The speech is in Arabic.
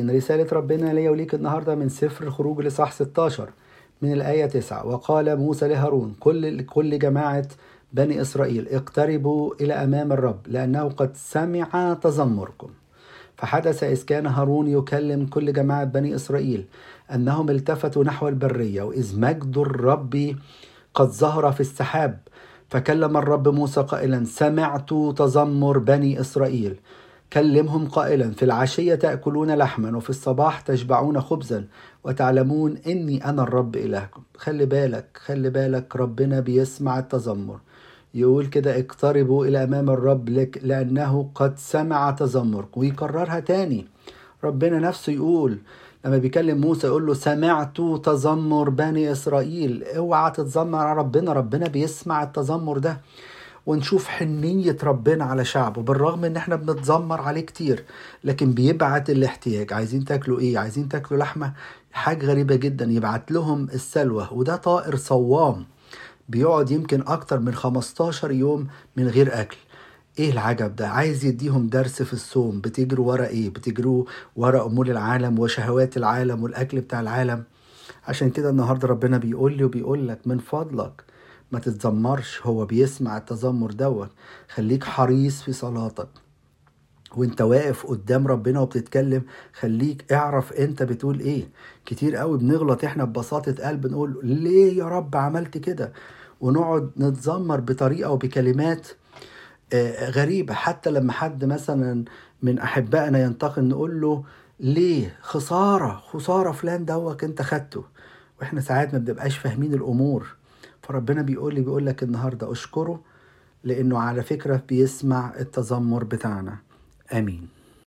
إن رسالة ربنا ليا وليك النهاردة من سفر الخروج لصح 16 من الآية 9 وقال موسى لهارون كل كل جماعة بني إسرائيل اقتربوا إلى أمام الرب لأنه قد سمع تذمركم. فحدث إذ كان هارون يكلم كل جماعة بني إسرائيل أنهم التفتوا نحو البرية وإذ مجد الرب قد ظهر في السحاب. فكلم الرب موسى قائلا سمعت تذمر بني إسرائيل. كلمهم قائلا في العشية تأكلون لحما وفي الصباح تشبعون خبزا وتعلمون إني أنا الرب إلهكم. خلي بالك خلي بالك ربنا بيسمع التذمر. يقول كده اقتربوا إلى أمام الرب لك لأنه قد سمع تذمركم. ويكررها تاني. ربنا نفسه يقول لما بيكلم موسى يقول له سمعت تذمر بني إسرائيل. اوعى تتذمر على ربنا ربنا بيسمع التذمر ده. ونشوف حنية ربنا على شعبه بالرغم إن إحنا بنتذمر عليه كتير لكن بيبعت الاحتياج. عايزين تاكلوا إيه؟ عايزين تاكلوا لحمة؟ حاجة غريبة جدا يبعت لهم السلوى وده طائر صوام. بيقعد يمكن أكتر من 15 يوم من غير أكل. إيه العجب ده؟ عايز يديهم درس في الصوم. بتجروا ورا إيه؟ بتجروا ورا أمور العالم وشهوات العالم والأكل بتاع العالم؟ عشان كده النهارده ربنا بيقول لي وبيقول لك من فضلك ما تتذمرش هو بيسمع التذمر دوت. خليك حريص في صلاتك. وانت واقف قدام ربنا وبتتكلم خليك اعرف انت بتقول إيه. كتير قوي بنغلط إحنا ببساطة قلب نقول ليه يا رب عملت كده؟ ونقعد نتذمر بطريقة وبكلمات غريبة. حتى لما حد مثلا من أحبائنا ينتقل نقول له ليه؟ خسارة خسارة فلان دوت انت خدته. وإحنا ساعات ما بنبقاش فاهمين الأمور. فربنا بيقول لي بيقول لك النهارده أشكره لأنه على فكرة بيسمع التذمر بتاعنا. آمين.